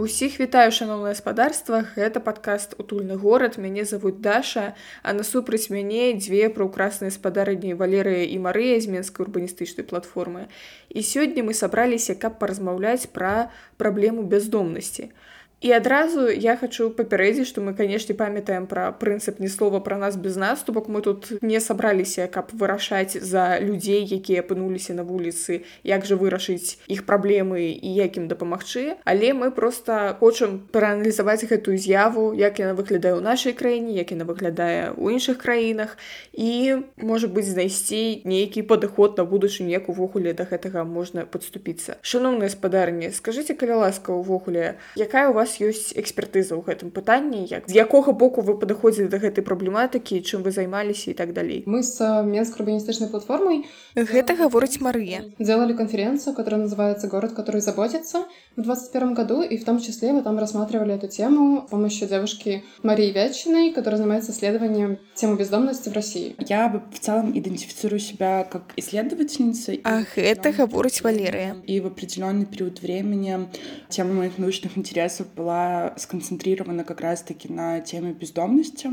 Усіх вітаю шаноўнае гаспадарства гэта падкаст утульны горад мяне зовут даша а насупраць мяне дзве праўкрасныя спадарні валерыя і марыя з менскай урбаністычнай платформы і сёння мы сабраліся каб паразмаўляць пра праблему бяздомнасці І адразу я хочу папярэдзіць, што мы, канешне, памятаем пра прынцып ні слова пра нас без нас, то бок мы тут не сабраліся, каб вырашаць за людзей, якія апынуліся на вуліцы, як жа вырашыць іх праблемы і як ім дапамагчы. Але мы проста хочам прааналізаваць гэтую з'яву, як яна выглядае ў нашай краіне, як яна выглядае ў іншых краінах і можа быць знайсці нейкі падыход на будучыню, як увогуле да гэтага можна падступіцца. Шаноўныя спадарні, скажыце каля ласка ўвогуле, якая у вас вас ёсць экспертыза ў гэтым пытанні як з якога боку вы падыходзілі да гэтай праблематыкі чым вы займаліся і так далей мы с менск урбаністычнай платформой гэта гаворыць Марыя делали конференцию которая называется город который заботится в 21 году и в том числе вы там рассматривали эту тему с помощью девушки Марии Вятчиной которая занимается исследованием темы бездомности в России я бы в целом идентифицирую себя как исследовательница а гэта гаворыць Валерия и в определенный период времени тема моих научных интересов была сконцентрирована как раз-таки на теме бездомности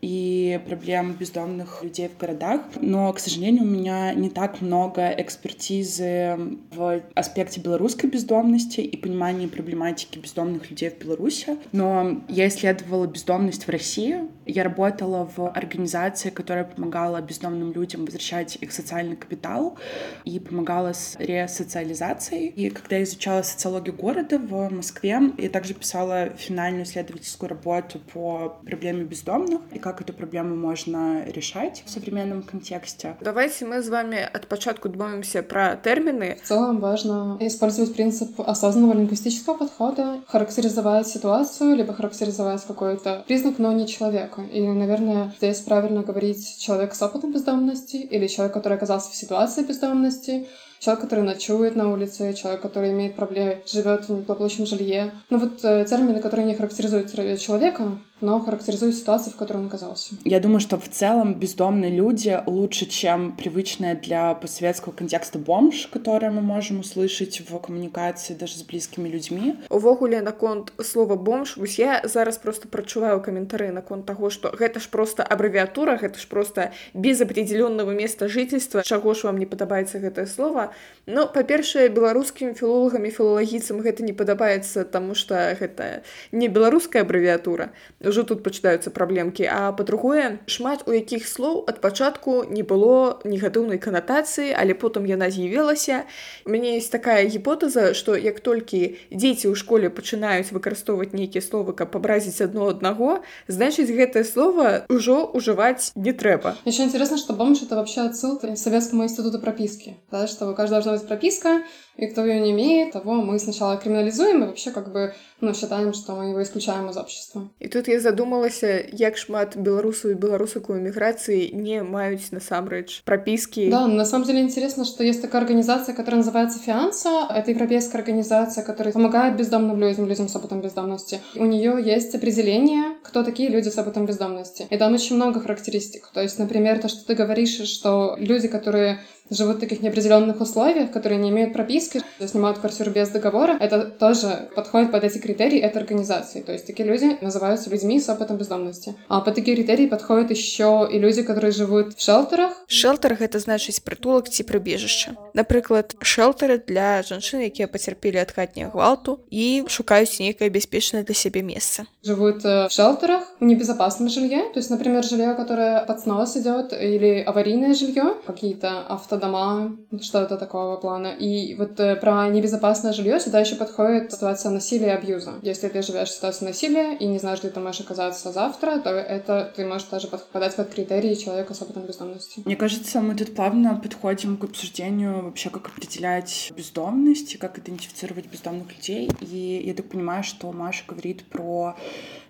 и проблем бездомных людей в городах. Но, к сожалению, у меня не так много экспертизы в аспекте белорусской бездомности и понимания проблематики бездомных людей в Беларуси. Но я исследовала бездомность в России. Я работала в организации, которая помогала бездомным людям возвращать их социальный капитал и помогала с ресоциализацией. И когда я изучала социологию города в Москве, я также писала финальную исследовательскую работу по проблеме бездомных и как эту проблему можно решать в современном контексте. Давайте мы с вами от початку думаемся про термины. В целом важно использовать принцип осознанного лингвистического подхода, характеризовать ситуацию, либо характеризовать какой-то признак, но не человека. И, наверное, здесь правильно говорить человек с опытом бездомности или человек, который оказался в ситуации бездомности, человек, который ночует на улице, человек, который имеет проблемы, живет в неплохом жилье. Ну вот э, термины, которые не характеризуют человека, но характеризует ситуацию, в которой он оказался. Я думаю, что в целом бездомные люди лучше, чем привычная для постсоветского контекста бомж, которое мы можем услышать в коммуникации даже с близкими людьми. Увогуле наконт слова бомж, вось я зараз просто прачуваю каментары наконт таго, што гэта ж просто абрэвіатура, гэта ж просто без определенного места жительства, чаго ж вам не падабаецца гэтае слово. Ну, па-першае, беларускім філолагам і філалагіцам гэта не падабаецца, таму што гэта не беларуская абрэвіатура ўжо тут пачынаюцца праблемкі а па-другое шмат у якіх слоў ад пачатку не было негатыўнай канатацыі але потым яна з'явілася у мяне есть такая гіпотэза што як толькі дзеці ў школе пачынаюць выкарыстоўваць нейкія словы каб пабразіць адно аднаго значыць гэтае слово ўжо ўжываць не трэба еще интересно что бомж это вообще отсылка советскому института прописки да, что у каждого должна быть прописка и кто ее не имеет того мы сначала криминализуем и вообще как бы ну, считаем, что мы его исключаем из общества. И тут я задумалася, як шмат беларусаў і беларусак у эміграцыі не маюць насамрэч прописки. Да, на самом деле интересно, что есть такая организация, которая называется Фианса. Это европейская организация, которая помогает бездомным людям, людям с опытом бездомности. У нее есть определение, кто такие люди с опытом бездомности. И там очень много характеристик. То есть, например, то, что ты говоришь, что люди, которые живут в таких неопределенных условиях, которые не имеют прописки, снимают квартиру без договора, это тоже подходит под эти критерии этой организации. То есть такие люди называются людьми с опытом бездомности. А под такие критерии подходят еще и люди, которые живут в шелтерах. Шелтерах это значит притулок ці прыбежішча. Напрыклад, шелтеры для жанчын, якія пацярпелі ад хатняга гвалту і шукаюць нейкае бяспечнае для сябе месца. Живут э, в шелтерах, в небезопасном жилье, то есть, например, жилье, которое под снос идет, или аварийное жилье, какие-то авто дома, что-то такого плана. И вот э, про небезопасное жилье сюда еще подходит ситуация насилия и абьюза. Если ты живешь в ситуации насилия и не знаешь, где ты можешь оказаться завтра, то это ты можешь даже подпадать под критерии человека с опытом бездомности. Мне кажется, мы тут плавно подходим к обсуждению вообще, как определять бездомность, как идентифицировать бездомных людей. И я так понимаю, что Маша говорит про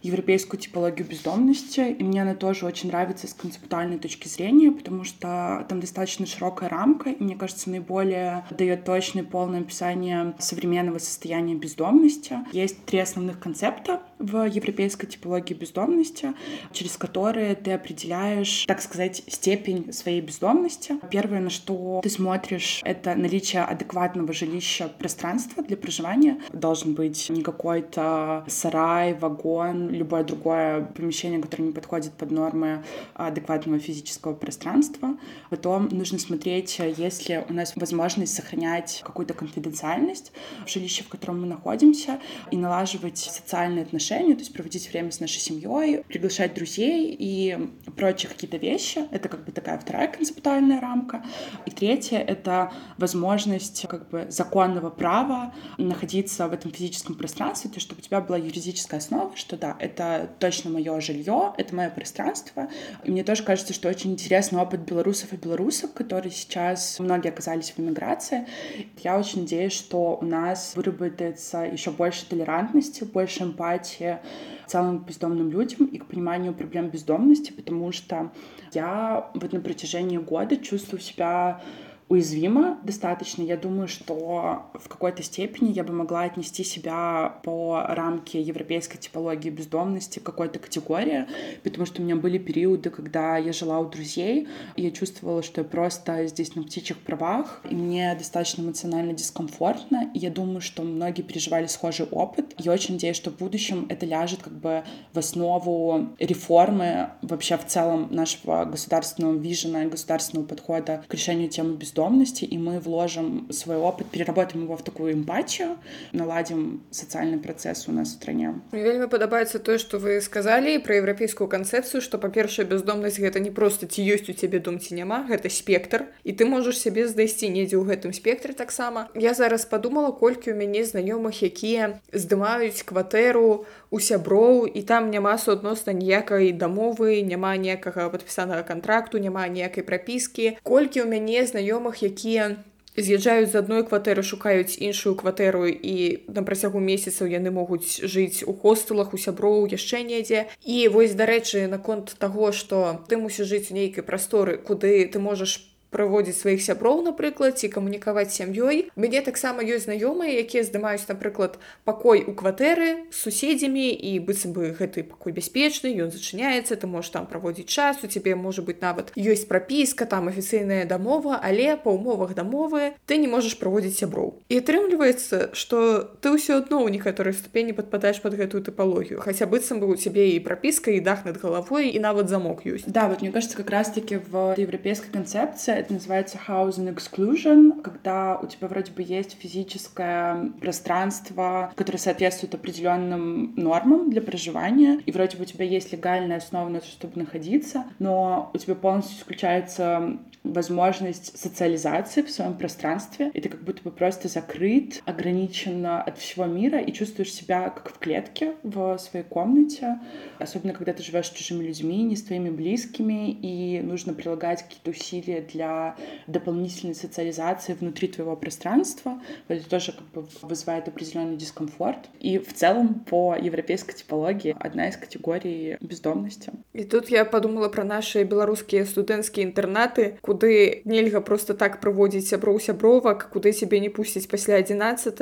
европейскую типологию бездомности, и мне она тоже очень нравится с концептуальной точки зрения, потому что там достаточно широкая рамка, и мне кажется, наиболее дает точное полное описание современного состояния бездомности. Есть три основных концепта. В европейской типологии бездомности, через которые ты определяешь, так сказать, степень своей бездомности. Первое, на что ты смотришь, это наличие адекватного жилища, пространства для проживания. Должен быть не какой-то сарай, вагон, любое другое помещение, которое не подходит под нормы адекватного физического пространства. Потом нужно смотреть, есть ли у нас возможность сохранять какую-то конфиденциальность в жилище, в котором мы находимся, и налаживать социальные отношения, то есть проводить время с нашей семьей, приглашать друзей и прочие какие-то вещи. Это как бы такая вторая концептуальная рамка. И третье — это возможность как бы законного права находиться в этом физическом пространстве, то есть чтобы у тебя была юридическая основа, что да, это точно мое жилье, это мое пространство. И мне тоже кажется, что очень интересный опыт белорусов и белорусок, которые сейчас многие оказались в эмиграции. Я очень надеюсь, что у нас выработается еще больше толерантности, больше эмпатии к целым бездомным людям и к пониманию проблем бездомности, потому что я вот на протяжении года чувствую себя уязвима достаточно. Я думаю, что в какой-то степени я бы могла отнести себя по рамке европейской типологии бездомности к какой-то категории, потому что у меня были периоды, когда я жила у друзей, и я чувствовала, что я просто здесь на птичьих правах, и мне достаточно эмоционально дискомфортно, и я думаю, что многие переживали схожий опыт. Я очень надеюсь, что в будущем это ляжет как бы в основу реформы вообще в целом нашего государственного вижена и государственного подхода к решению темы бездомности бездомности, и мы вложим свой опыт, переработаем его в такую эмпатию, наладим социальный процесс у нас в стране. Мне вельмі падабаецца тое, што вы сказалі пра еўрапейскую канцэпцыю, што па-першае бездомнасць гэта не проста ці ёсць у цябе дом ці няма, гэта спектр і ты можаш сябе здайсці недзе ў гэтым спектры таксама. Я зараз падумала, колькі ў мяне знаёмых, якія здымаюць кватэру у сяброў і там няма суадносна ніякай дамовы, няма ніякага падпісанага кантракту, няма ніякай прапіскі. Колькі ў мяне знаёмых знаёмых якія з'язджаюць з адной кватэры шукаюць іншую кватэру і на працягу месяцаў яны могуць жыць у хостелах у сяброў яшчэ недзе і вось дарэчы наконт таго што ты мусіш жыць у нейкай прасторы куды ты можаш праводзіць сваіх сяброў напрыклад ці камунікаваць сям'ёй мяне таксама ёсць знаёмыя якія здымаюць напрыклад пакой у кватэры з суседзямі і быццам бы гэты пакой бяспечны ён зачыняецца ты можаш там праводзіць час у цябе можа быть нават ёсць прапіска там афіцыйная дамова але па умовах дамовы ты не можаш праводзіць сяброў і атрымліваецца што ты ўсё адно ў некаторай ступені падпадаеш под гэтую тыпалогію хаця быццам бы у цябе і прапіска і дах над галавой і нават замок ёсць да вот мне кажется как раз таки в европейской канцэпцыі это называется housing exclusion, когда у тебя вроде бы есть физическое пространство, которое соответствует определенным нормам для проживания, и вроде бы у тебя есть легальная основа на то, чтобы находиться, но у тебя полностью исключается возможность социализации в своем пространстве, и ты как будто бы просто закрыт, ограничен от всего мира и чувствуешь себя как в клетке в своей комнате, особенно когда ты живешь с чужими людьми, не с твоими близкими, и нужно прилагать какие-то усилия для дополнительной социализации внутри твоего пространства. Это тоже как бы вызывает определенный дискомфорт. И в целом по европейской типологии одна из категорий бездомности. И тут я подумала про наши белорусские студэнцкія интернаты, куды нельга просто так праводзіць сяброў сябровак, куды цябе не пусціць пасля 11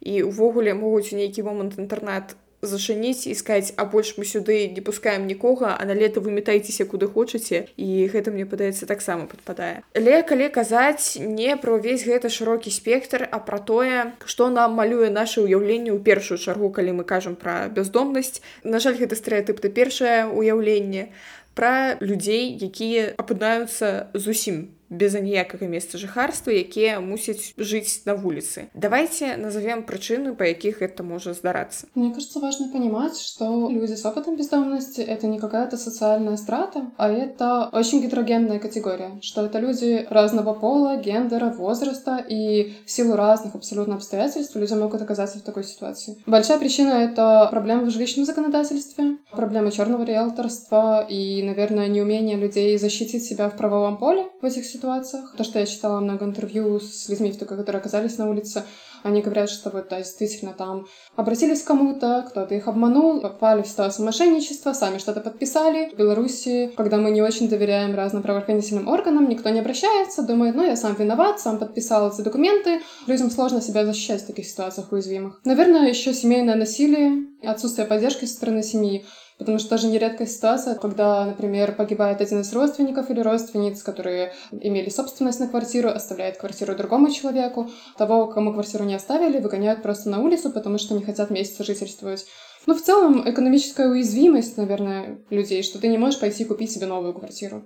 і увогуле могуць у нейкі момант інтэрнат зачыніць і сказаць а больш мы сюды не пускаем нікога а на лета вымятайцеся куды хочаце і гэта мне падаецца таксама падпадае. Але калі казаць не пра ўвесь гэта шырокі спектр а пра тое што нам малюе наше ўяўленне ў першую чаргу калі мы кажам пра бяздомнасць. На жаль гэта стэеатып ты першае ўяўленне пра людзей якія апынаюцца зусім без аніякага месца жыхарства якія мусяць жыць на вуліцы давайте назовем прычыны по якіх это можа здарацца мне кажется важно понимать что люди с опытом бездомности это не какая-то социальная страта а это очень гетерогенная категория что это люди разного пола гендера возраста и в силу разных абсолютно обстоятельств люди могут оказаться в такой ситуации большая причина это проблема в жилищном законодательстве проблема черного риэлторства и наверное неумение людей защитить себя в правовом поле в этих ситуациях ситуациях. То, что я читала много интервью с людьми, которые оказались на улице, они говорят, что вот да, действительно там обратились к кому-то, кто-то их обманул, попали в ситуацию мошенничества, сами что-то подписали. В Беларуси, когда мы не очень доверяем разным правоохранительным органам, никто не обращается, думает, ну я сам виноват, сам подписал эти документы. Людям сложно себя защищать в таких ситуациях уязвимых. Наверное, еще семейное насилие, отсутствие поддержки со стороны семьи. Потому что тоже нередкая ситуация, когда, например, погибает один из родственников или родственниц, которые имели собственность на квартиру, оставляет квартиру другому человеку. Того, кому квартиру не оставили, выгоняют просто на улицу, потому что не хотят вместе сожительствовать. Ну, в целом, экономическая уязвимость, наверное, людей, что ты не можешь пойти купить себе новую квартиру.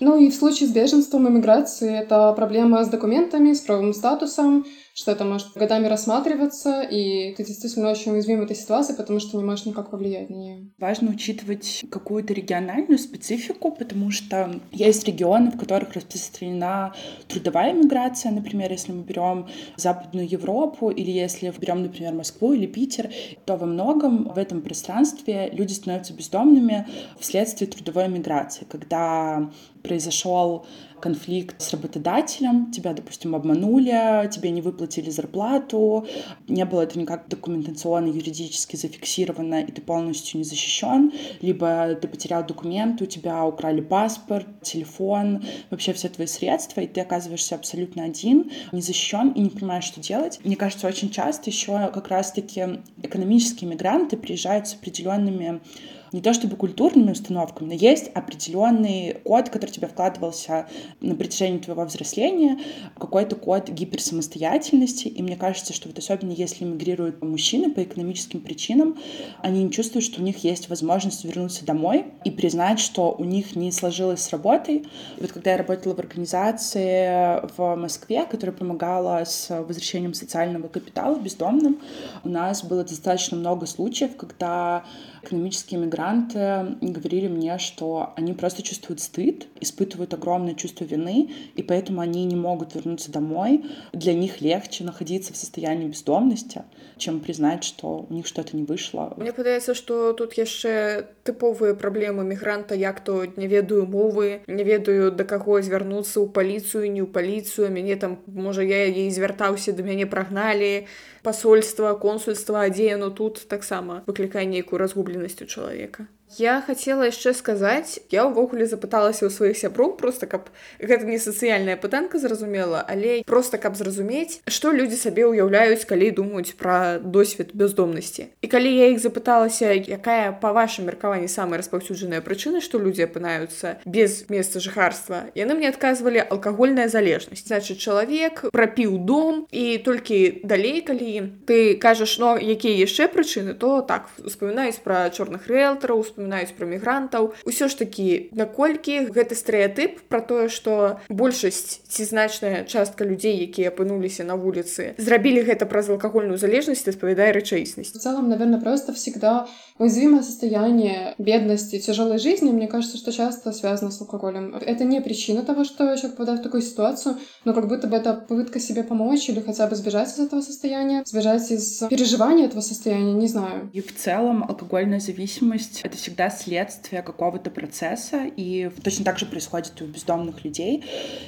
Ну и в случае с беженством, иммиграцией, это проблема с документами, с правовым статусом, что это может годами рассматриваться, и ты действительно очень уязвим в этой ситуации, потому что не можешь никак повлиять на нее. Важно учитывать какую-то региональную специфику, потому что есть регионы, в которых распространена трудовая миграция, например, если мы берем Западную Европу, или если берем, например, Москву или Питер, то во многом в этом пространстве люди становятся бездомными вследствие трудовой миграции, когда произошел конфликт с работодателем, тебя, допустим, обманули, тебе не выплатили зарплату, не было это никак документационно, юридически зафиксировано, и ты полностью не защищен, либо ты потерял документы, у тебя украли паспорт, телефон, вообще все твои средства, и ты оказываешься абсолютно один, не защищен и не понимаешь, что делать. Мне кажется, очень часто еще как раз-таки экономические мигранты приезжают с определенными не то чтобы культурными установками, но есть определенный код, который тебе вкладывался на протяжении твоего взросления, какой-то код гиперсамостоятельности. И мне кажется, что вот особенно если эмигрируют мужчины по экономическим причинам, они не чувствуют, что у них есть возможность вернуться домой и признать, что у них не сложилось с работой. Вот когда я работала в организации в Москве, которая помогала с возвращением социального капитала бездомным, у нас было достаточно много случаев, когда экономические мигранты говорили мне, что они просто чувствуют стыд, испытывают огромное чувство вины, и поэтому они не могут вернуться домой. Для них легче находиться в состоянии бездомности, чем признать, что у них что-то не вышло. Мне падаецца, што тут яшчэ тыповыя праблемы мігранта як то не ведаю мовы не ведаю да каго звярнуцца ў паліцыю не ў паліцыю мяне там можа я ей звяртаўся да мяне прагналі посольства консульства дзе яно тут таксама выклікае нейкую разгубленасць у чалавека Я хацела яшчэ сказаць я ўвогуле запыталася ў сваіх сяброў просто каб гэта не сацыяльная пытанка зразумела але просто каб зразумець што людзі сабе ўяўляюць калі думаюць пра досвед бяздомнасці і калі я іх запыталася якая па вашым меркаванні самая распаўсюджаная прычына што людзі апынаюцца без месца жыхарства яны мне адказвалі алкагольная залежнасць значит чалавек прапіў дом і толькі далей калі ты кажаш но якія яшчэ прычыны то так успамінаюць пра чорных рэлтараў успамінаюць пра мігрантаў усё ж такі наколькі гэты стэеатып про тое что большасць ці значная частка людзей якія апынуліся на вуліцы зрабілі гэта праз алкагольную залежнасць распавядае рэчаіснасць в целом наверное просто всегда уязвимое состояние бедности тяжелой жизни мне кажется что часто связано с алкоголем это не причина того что человек попадает в такую ситуацию но как будто бы это попытка себе помочь или хотя бы сбежать из этого состояния сбежать из переживания этого состояния не знаю и в целом алкогольная зависимость это всегда всегда следствие какого-то процесса, и точно так же происходит у бездомных людей.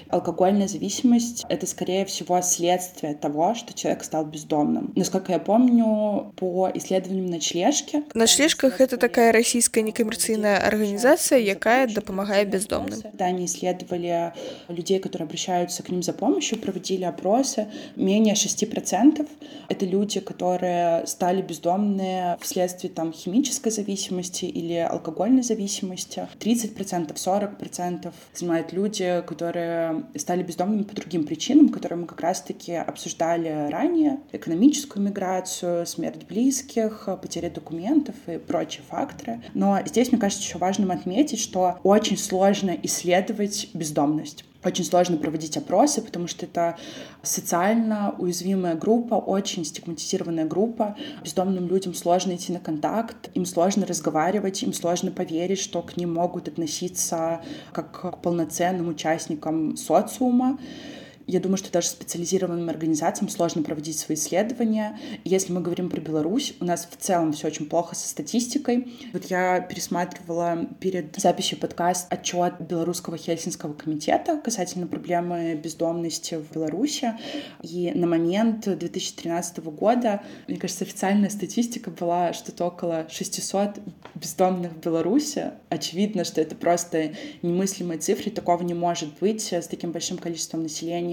Алкогольная зависимость — это, скорее всего, следствие того, что человек стал бездомным. Насколько я помню, по исследованиям ночлежки... Ночлежках — это такая российская некоммерцийная организация, якая допомагает бездомным. Да, они исследовали людей, которые обращаются к ним за помощью, проводили опросы. Менее 6% — это люди, которые стали бездомные вследствие там химической зависимости или или алкогольной зависимости. 30%, 40% занимают люди, которые стали бездомными по другим причинам, которые мы как раз-таки обсуждали ранее. Экономическую миграцию, смерть близких, потеря документов и прочие факторы. Но здесь, мне кажется, еще важным отметить, что очень сложно исследовать бездомность. Очень сложно проводить опросы, потому что это социально уязвимая группа, очень стигматизированная группа. Бездомным людям сложно идти на контакт, им сложно разговаривать, им сложно поверить, что к ним могут относиться как к полноценным участникам социума. Я думаю, что даже специализированным организациям сложно проводить свои исследования. Если мы говорим про Беларусь, у нас в целом все очень плохо со статистикой. Вот я пересматривала перед записью подкаст отчет Белорусского Хельсинского комитета касательно проблемы бездомности в Беларуси. И на момент 2013 года, мне кажется, официальная статистика была что-то около 600 бездомных в Беларуси. Очевидно, что это просто немыслимые цифры, такого не может быть с таким большим количеством населения,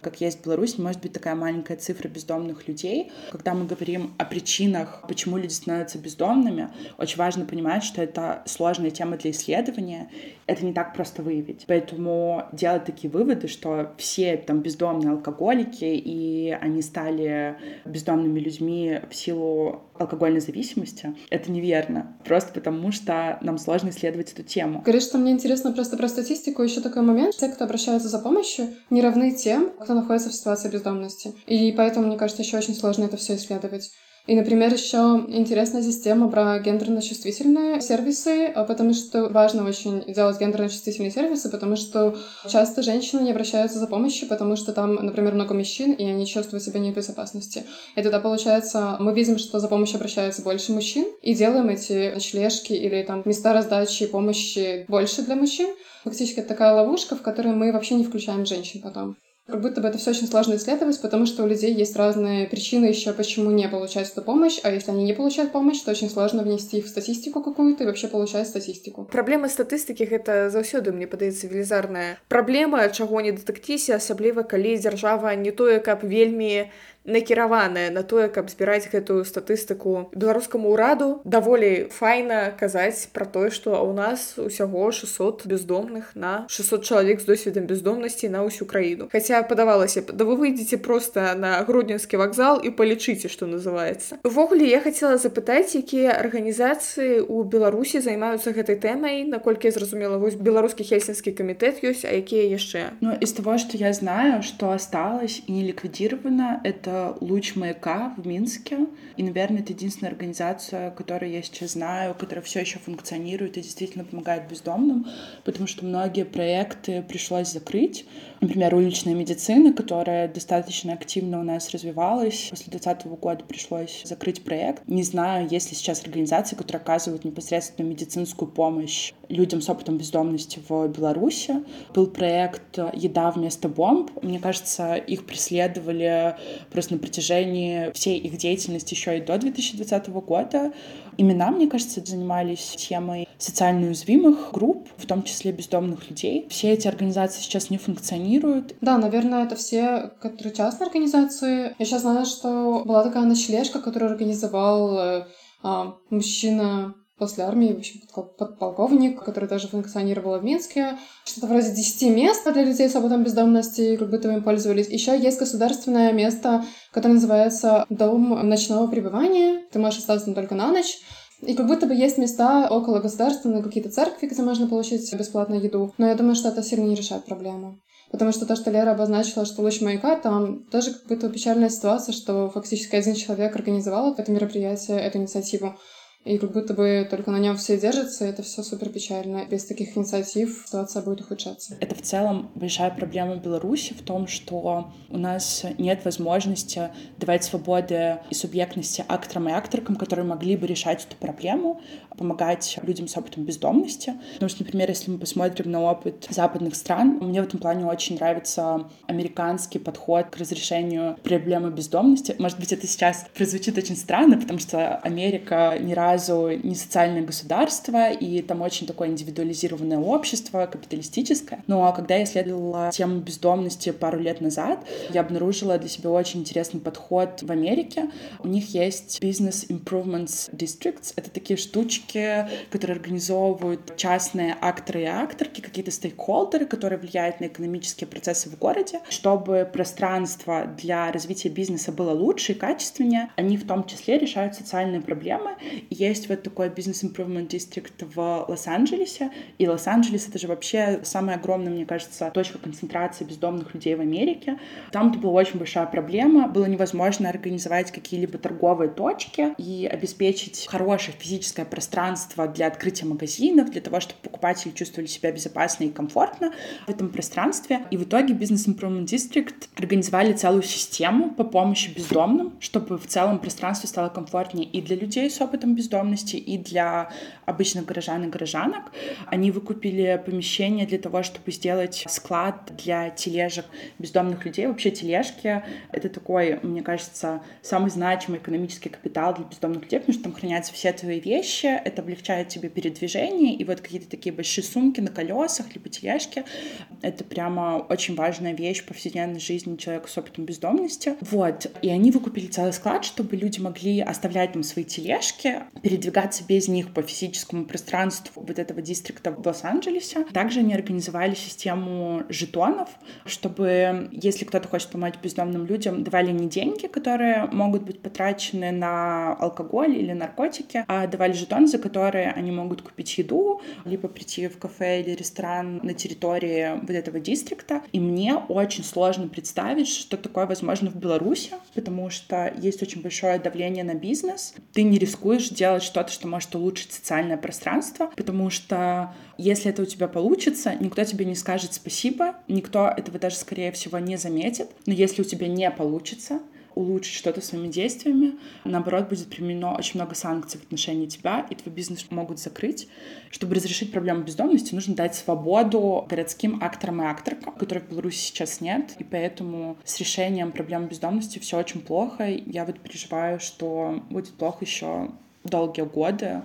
как есть не может быть такая маленькая цифра бездомных людей. Когда мы говорим о причинах, почему люди становятся бездомными, очень важно понимать, что это сложная тема для исследования, это не так просто выявить. Поэтому делать такие выводы, что все там бездомные алкоголики, и они стали бездомными людьми в силу алкогольной зависимости, это неверно. Просто потому, что нам сложно исследовать эту тему. Говоришь, что мне интересно просто про статистику. Еще такой момент. Те, кто обращаются за помощью, не равны тем, кто находится в ситуации бездомности. И поэтому, мне кажется, еще очень сложно это все исследовать. И, например, еще интересная система про гендерно-чувствительные сервисы, а потому что важно очень делать гендерно-чувствительные сервисы, потому что часто женщины не обращаются за помощью, потому что там, например, много мужчин, и они чувствуют себя не в безопасности. И тогда, получается, мы видим, что за помощью обращаются больше мужчин, и делаем эти ночлежки или там места раздачи помощи больше для мужчин. Фактически это такая ловушка, в которой мы вообще не включаем женщин потом. Как будто бы это все очень сложно исследовать, потому что у людей есть разные причины еще, почему не получают эту помощь, а если они не получают помощь, то очень сложно внести их в статистику какую-то и вообще получать статистику. Праблема статыстыкі гэта заўсёды мне падаецца велізарная праблема чаго не датыкціся асабліва калі дзяржава не тое каб вельмі Накіраваная на тое каб збіраць гэтую статыстыку беларускаму ўраду даволі файна казаць пра тое што ў нас усяго 600 бездомных на 600 чалавек з досведам бездомнасці на ўсю краіну хаця падавалася да вы выйдзеце просто на грудненскі вакзал і палічыце што называется. Увогуле я хацела запытаць якія арганізацыі у беларусі займаюцца гэтай тэмай. Наколькі зразумела вось беларускі хельсінскі камітэт ёсць а якія яшчэ? Ну из того что я знаю что осталось и не ликвидировано это это «Луч маяка» в Минске. И, наверное, это единственная организация, которую я сейчас знаю, которая все еще функционирует и действительно помогает бездомным, потому что многие проекты пришлось закрыть. Например, уличная медицина, которая достаточно активно у нас развивалась. После 2020 года пришлось закрыть проект. Не знаю, есть ли сейчас организации, которые оказывают непосредственно медицинскую помощь людям с опытом бездомности в Беларуси. Был проект «Еда вместо бомб». Мне кажется, их преследовали просто на протяжении всей их деятельности еще и до 2020 года. Имена, мне кажется, занимались темой социально уязвимых групп, в том числе бездомных людей. Все эти организации сейчас не функционируют. Да, наверное, это все, которые частные организации. Я сейчас знаю, что была такая ночлежка, которую организовал э, а, мужчина после армии, в общем, подполковник, который даже функционировал в Минске. Что-то вроде 10 мест для людей с опытом бездомности, как будто им пользовались. Еще есть государственное место, которое называется Дом ночного пребывания. Ты можешь остаться там только на ночь. И как будто бы есть места около государственной, какие-то церкви, где можно получить бесплатную еду. Но я думаю, что это сильно не решает проблему. Потому что то, что Лера обозначила, что луч маяка, там тоже как будто печальная ситуация, что фактически один человек организовал это мероприятие, эту инициативу. И как будто бы только на нем все держатся, это все супер печально. Без таких инициатив ситуация будет ухудшаться. Это в целом большая проблема Беларуси в том, что у нас нет возможности давать свободы и субъектности акторам и акторкам, которые могли бы решать эту проблему, помогать людям с опытом бездомности. Потому что, например, если мы посмотрим на опыт западных стран, мне в этом плане очень нравится американский подход к разрешению проблемы бездомности. Может быть, это сейчас прозвучит очень странно, потому что Америка не раз разу не социальное государство, и там очень такое индивидуализированное общество, капиталистическое. Но когда я исследовала тему бездомности пару лет назад, я обнаружила для себя очень интересный подход в Америке. У них есть Business Improvements Districts. Это такие штучки, которые организовывают частные акторы и акторки, какие-то стейкхолдеры, которые влияют на экономические процессы в городе, чтобы пространство для развития бизнеса было лучше и качественнее. Они в том числе решают социальные проблемы. И есть вот такой бизнес improvement district в Лос-Анджелесе, и Лос-Анджелес — это же вообще самая огромная, мне кажется, точка концентрации бездомных людей в Америке. Там это была очень большая проблема, было невозможно организовать какие-либо торговые точки и обеспечить хорошее физическое пространство для открытия магазинов, для того, чтобы покупатели чувствовали себя безопасно и комфортно в этом пространстве. И в итоге Business Improvement District организовали целую систему по помощи бездомным, чтобы в целом пространство стало комфортнее и для людей с опытом бездомности, и для обычных горожан и горожанок. Они выкупили помещение для того, чтобы сделать склад для тележек бездомных людей. Вообще тележки — это такой, мне кажется, самый значимый экономический капитал для бездомных людей, потому что там хранятся все твои вещи, это облегчает тебе передвижение, и вот какие-то такие большие сумки на колесах, либо тележки — это прямо очень важная вещь в повседневной жизни человека с опытом бездомности. Вот. И они выкупили целый склад, чтобы люди могли оставлять там свои тележки, передвигаться без них по физическому пространству вот этого дистрикта в Лос-Анджелесе. Также они организовали систему жетонов, чтобы, если кто-то хочет помочь бездомным людям, давали не деньги, которые могут быть потрачены на алкоголь или наркотики, а давали жетоны, за которые они могут купить еду, либо прийти в кафе или ресторан на территории вот этого дистрикта. И мне очень сложно представить, что такое возможно в Беларуси, потому что есть очень большое давление на бизнес. Ты не рискуешь делать что-то, что может улучшить социальное пространство, потому что если это у тебя получится, никто тебе не скажет спасибо, никто этого даже, скорее всего, не заметит. Но если у тебя не получится, улучшить что-то своими действиями. Наоборот, будет применено очень много санкций в отношении тебя, и твой бизнес могут закрыть. Чтобы разрешить проблему бездомности, нужно дать свободу городским акторам и акторкам, которых в Беларуси сейчас нет. И поэтому с решением проблемы бездомности все очень плохо. Я вот переживаю, что будет плохо еще долгие годы.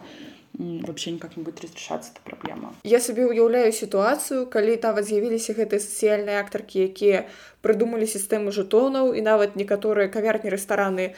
Вообще никак не будет разрешаться эта праблема я сабе уяўляю сітуацыю калі нават з'явіліся гэтыя сацыяльныя актаркі якія прыдумалі сістэму жэтонаў і нават некаторыя кавярні рэстараны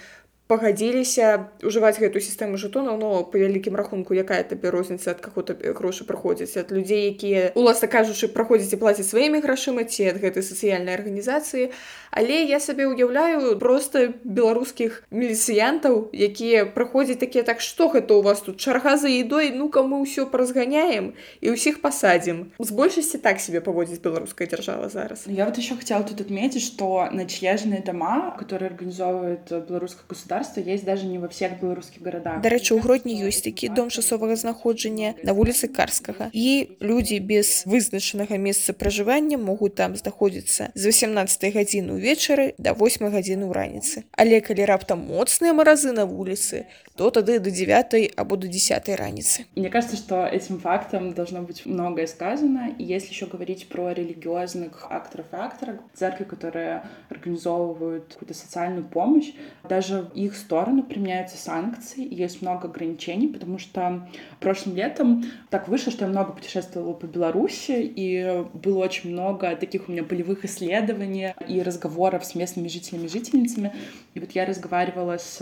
пагадзіліся ўжываць гэтую сістэму жетонаў но по вялікім рахунку якая табе розніца ад каго табе грошы праходзяць ад людзей якія уласна кажучы праходзіць і плаціць сваімі грашыма ці ад гэтай сацыяльнай арганізацыі. Але я сабе ўяўляю просто беларускіх міліцыянтаў якія праходзяць такія так што гэта у вас тут? Чарга за едой? Ну-ка мы ўсё паразганяем і ўсіх пасадзім з большасці так себе паводзіць беларуская дзяржава зараз. Я вот еще хотела тут отметить что ночлежные дома которые организовывают беларускае государство государства есть даже не во всех беларускіх гарадах дарэчы у гродні ёсць такі дом часовага знаходжання на вуліцы карскага і людзі без вызначанага месца пражывання могуць там знаходзіцца з 18 гадзіны увечары до 8 гадзіны ў раніцы але калі раптам моцныя маразы на вуліцы то тады до 9 або до 10 раніцы мне кажется что этим фактом должно быть многое сказано и если еще говорить про религиозных акторов и акторов церкви которые организовывают какую-то социальную помощь даже их их сторону применяются санкции, есть много ограничений, потому что прошлым летом так вышло, что я много путешествовала по Беларуси, и было очень много таких у меня полевых исследований и разговоров с местными жителями и жительницами. И вот я разговаривала с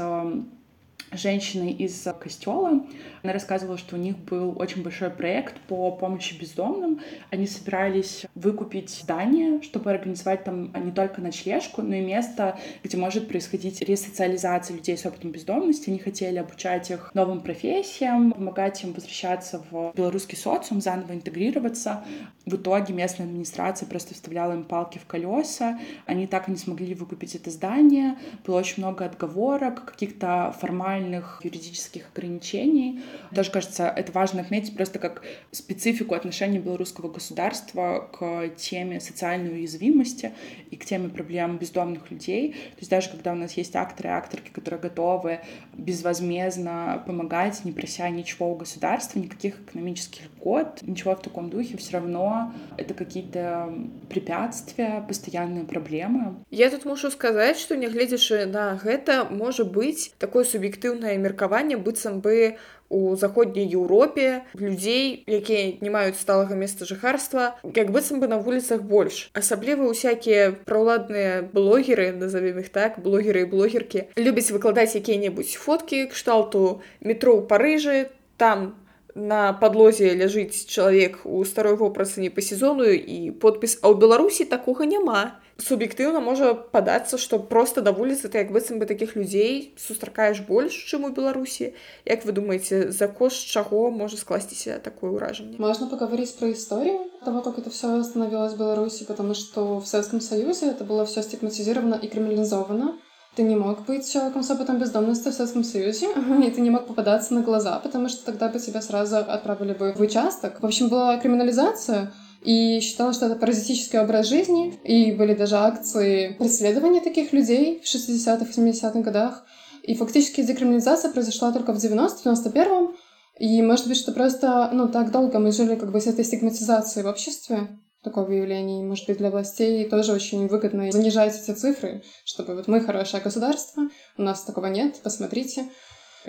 женщиной из костела. Она рассказывала, что у них был очень большой проект по помощи бездомным. Они собирались выкупить здание, чтобы организовать там не только ночлежку, но и место, где может происходить ресоциализация людей с опытом бездомности. Они хотели обучать их новым профессиям, помогать им возвращаться в белорусский социум, заново интегрироваться. В итоге местная администрация просто вставляла им палки в колеса. Они так и не смогли выкупить это здание. Было очень много отговорок, каких-то формальных формальных юридических ограничений. Даже кажется, это важно отметить просто как специфику отношений белорусского государства к теме социальной уязвимости и к теме проблем бездомных людей. То есть даже когда у нас есть акторы и акторки, которые готовы безвозмездно помогать, не прося ничего у государства, никаких экономических льгот, ничего в таком духе, все равно это какие-то препятствия, постоянные проблемы. Я тут мушу сказать, что нягледзячы на гэта можа быть такое субъектыўнае суб'ектыўнае меркаванне быццам бы у заходняй Еўропе людзей якія не маюць сталага месца жыхарства як быццам бы на вуліцах больш асабліва усякія праўладныя блогеры назовем іх так блогеры і блогеркі любяць выкладаць якія-небудзь фоткі кшталту метро ў парыжы там на падлозе ляжыць чалавек у старой вопрацы не па сезону і подпіс а ў беларусі такога няма суб'ектыўна можа падацца што просто да вуліцы ты як быццам бы такіх людзей сустракаеш больш чым у беларусі як вы думаеце за кошт чаго можа скласціся такое ўражанне можно поговорить про историю того как это все становилось в беларуси потому что в советском союзе это было все стигматизировано и криминализовано ты не мог быть человеком с опытом бездомности в Советском Союзе, и ты не мог попадаться на глаза, потому что тогда бы тебя сразу отправили бы в участок. В общем, была криминализация, и считала, что это паразитический образ жизни, и были даже акции преследования таких людей в 60-х, 70-х годах. И фактически декриминализация произошла только в 90-91-м, и может быть, что просто, ну, так долго мы жили как бы с этой стигматизацией в обществе, такого явления. И, может быть, для властей тоже очень выгодно занижать эти цифры, чтобы вот мы хорошее государство, у нас такого нет, посмотрите.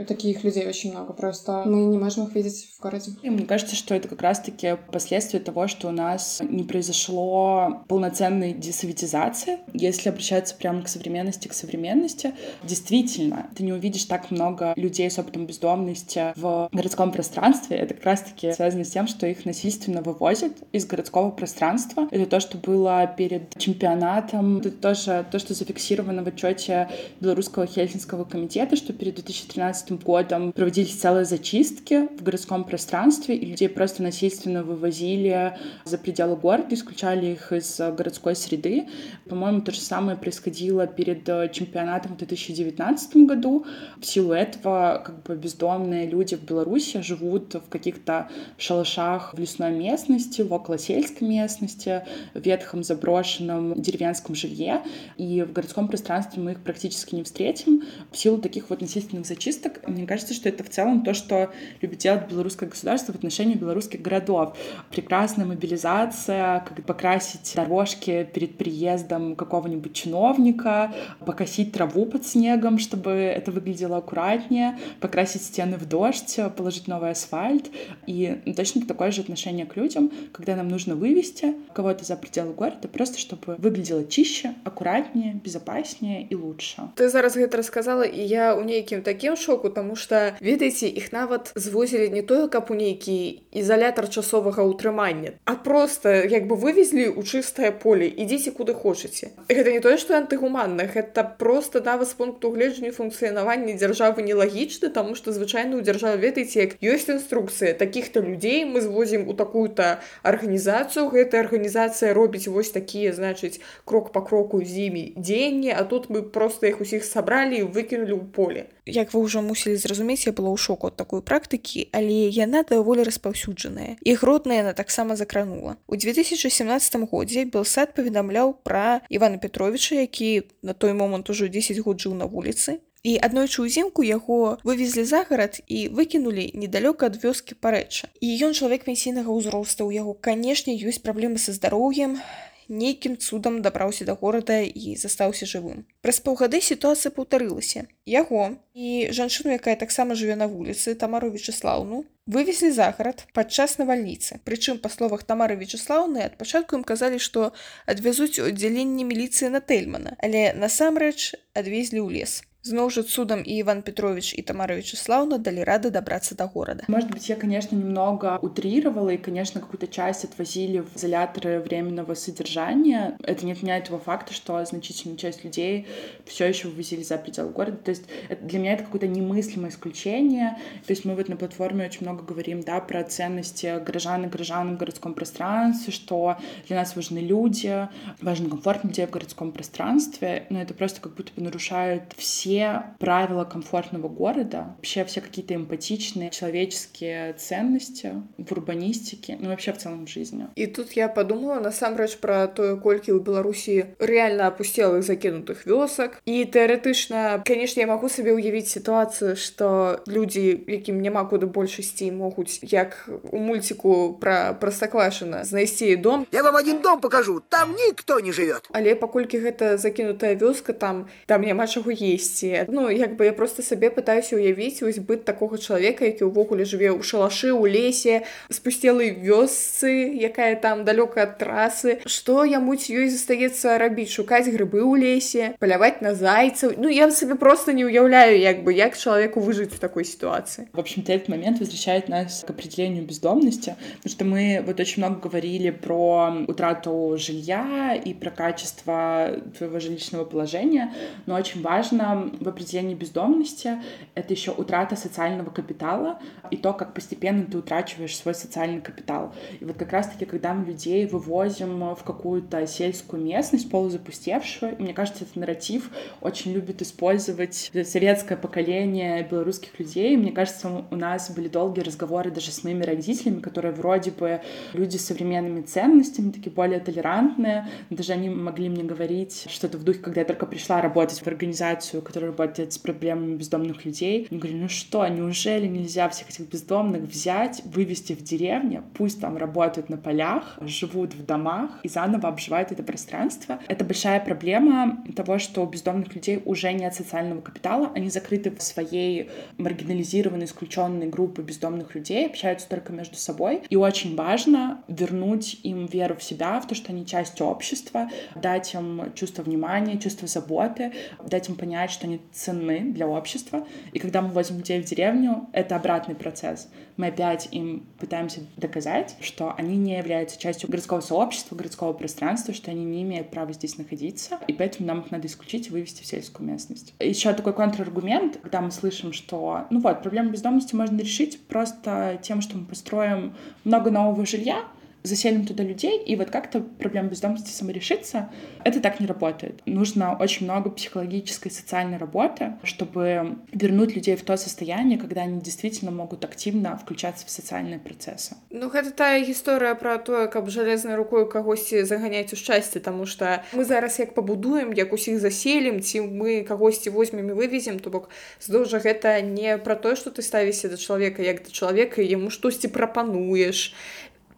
Таких людей очень много, просто мы не можем их видеть в городе. И мне кажется, что это как раз-таки последствия того, что у нас не произошло полноценной десоветизации. Если обращаться прямо к современности, к современности, действительно, ты не увидишь так много людей с опытом бездомности в городском пространстве. Это как раз-таки связано с тем, что их насильственно вывозят из городского пространства. Это то, что было перед чемпионатом. Это тоже то, что зафиксировано в отчете Белорусского Хельсинского комитета, что перед 2013 2015 годом проводились целые зачистки в городском пространстве, и людей просто насильственно вывозили за пределы города, исключали их из городской среды. По-моему, то же самое происходило перед чемпионатом в 2019 году. В силу этого как бы бездомные люди в Беларуси живут в каких-то шалашах в лесной местности, в околосельской местности, в ветхом заброшенном деревенском жилье. И в городском пространстве мы их практически не встретим в силу таких вот насильственных зачисток, мне кажется, что это в целом то, что любит делать белорусское государство в отношении белорусских городов. Прекрасная мобилизация, как покрасить дорожки перед приездом какого-нибудь чиновника, покосить траву под снегом, чтобы это выглядело аккуратнее, покрасить стены в дождь, положить новый асфальт. И точно такое же отношение к людям, когда нам нужно вывести кого-то за пределы города, просто чтобы выглядело чище, аккуратнее, безопаснее и лучше. Ты зараз гэта рассказала, и я у нейкім таким шоку боку тому что ведаеце іх нават звозілі не тое каб у нейкі ізалятар часовага ўтрымання а просто як бы вывезлі ў чыстае поле ідзіце куды хочаце. Гэта не тое что антыгуманна это просто нават з пункту гледжання функцыянавання дзяржавы нелагічны тому что звычайна ў дзяржаве ведаеце як ёсць інструкцыя таких-то людзей мы звозім у такую-то арганізацыю гэтая арганізацыя робіць вось такія значыць крок по кроку з імі дзеянні а тут мы просто іх усіх сабралі выкінулі ў поле. Як вы ўжо мусілі зразумець я была ў шоку ад такой практыкі але яна даволі распаўсюджаная. І гродная яна таксама закранула. У 2017 годзе белсад паведамляў пра ивана петровича які на той момант ужо 10 год жыў на вуліцы. І аднойчы ўзімку яго вывезлі за гарад і выкінулі недалёка ад вёскі парэча. І ён чалавек пенсійнага ўзроста у яго канешне ёсць праблемы са здароўем нейкім цудам дабраўся да горада і застаўся жывым. Праз паўгады сітуацыя паўтарылася. Яго і жанчыну, якая таксама жыве на вуліцы Тамару Вячеслаўну, вывезлі загарад падчас навальніцы. Прычым па словах Тамары Вячеслаўны ад пачатку ім казалі, што адвязуць у аддзяленне міліцыі на Тэльмана, але насамрэч адвезлі ў лес. Зноў же судом и Иван Петрович и Тамара Вячеславовна дали рады добраться до города. Может быть, я, конечно, немного утрировала, и, конечно, какую-то часть отвозили в изоляторы временного содержания. Это не отменяет того факта, что значительная часть людей все еще вывозили за пределы города. То есть для меня это какое-то немыслимое исключение. То есть мы вот на платформе очень много говорим, да, про ценности горожан и горожан в городском пространстве, что для нас важны люди, важен комфорт людей в городском пространстве, но это просто как будто бы нарушает все все правила комфортного города, вообще все какие-то эмпатичные человеческие ценности в урбанистике, ну вообще в целом в жизни. И тут я подумала насамрэч про тое колькі ў Беларусі реально опустелых закінутых вёсак і тэарэтычна конечно я могу сабе ўявіць сітуацыю что людзі якім няма куды больш ісці могуць як у мульціку про простаквашана знайсці дом. Я вам один дом покажу там никто не живет але паколькі гэта закінутая вёска там там няма чаго есці ідзе Ну як бы я просто сабе пытаюся уявіць вось быт такога чалавека які ўвогуле жыве ў шалашы ў лесе спусцелай вёсцы якая там далёка ад трасы што яму ці ёй застаецца рабіць шукаць грыбы ў лесе паляваць на зайцаў Ну я сабе просто не уяўляю як бы як чалавеку выжыць в такой ситуации в общем-то этот момент возвращает нас к определению бездомности потому что мы вот очень много говорили про утрату жилья и про качество твоего жилищного положения, но очень важно в определении бездомности это еще утрата социального капитала и то, как постепенно ты утрачиваешь свой социальный капитал. И вот как раз-таки, когда мы людей вывозим в какую-то сельскую местность, полузапустевшую, мне кажется, этот нарратив очень любит использовать советское поколение белорусских людей. Мне кажется, у нас были долгие разговоры даже с моими родителями, которые вроде бы люди с современными ценностями, такие более толерантные. Даже они могли мне говорить что-то в духе, когда я только пришла работать в организацию, которая работает с проблемами бездомных людей. Они говорили, ну что, неужели нельзя всех этих бездомных взять, вывести в деревню, пусть там работают на полях, живут в домах и заново обживают это пространство. Это большая проблема того, что у бездомных людей уже нет социального капитала, они закрыты в своей маргинализированной, исключенной группы бездомных людей, общаются только между собой. И очень важно вернуть им веру в себя, в то, что они часть общества, дать им чувство внимания, чувство заботы, дать им понять, что они ценны для общества. И когда мы возим людей в деревню, это обратный процесс. Мы опять им пытаемся доказать, что они не являются частью городского сообщества, городского пространства, что они не имеют права здесь находиться, и поэтому нам их надо исключить и вывести в сельскую местность. Еще такой контраргумент, когда мы слышим, что, ну вот, проблему бездомности можно решить просто тем, что мы построим много нового жилья, заселим туда людей, и вот как-то проблема бездомности саморешится. Это так не работает. Нужно очень много психологической и социальной работы, чтобы вернуть людей в то состояние, когда они действительно могут активно включаться в социальные процессы. Ну, это та история про то, как железной рукой кагосьці заганяць у шчасце, тому что мы зараз як пабудуем, як усіх заселім, ці мы кагосьці возьмем і вывезем, то бок здоўж жа гэта не про то, что ты ставішся да чалавека як да чалавека, яму штосьці прапануеш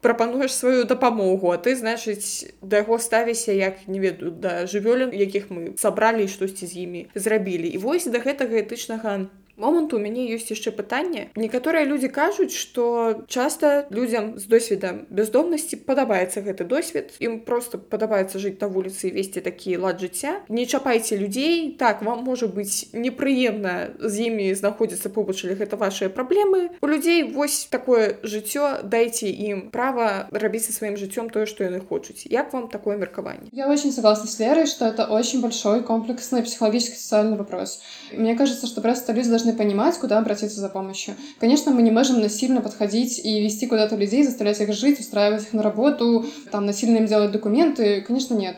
прапануеш сваю дапамогу а ты значыць да яго ставіся як не ведаю да жывёлін якіх мы сабралі штосьці з імі зрабілі і вось да гэтага этычнага моманту у мяне ёсць яшчэ пытанне некаторыя людзі кажуць что часто людзям з досведам бездомнасці падабаецца гэты досвед ім просто падабаецца жыць на вуліцы весці такі лад жыцця не чапайце людзей так вам можа быць непрыемна з імі знаходзіцца побач или гэта ваши праблемы у людзей вось такое жыццё дайце ім права рабіць са сваім жыццём тое что яны хочуць як вам такое меркаванне я очень согласна с верой что это очень большой комплексный психологический социальный вопрос мне кажется что просто люди должны должны понимать, куда обратиться за помощью. Конечно, мы не можем насильно подходить и вести куда-то людей, заставлять их жить, устраивать их на работу, там, насильно им делать документы. Конечно, нет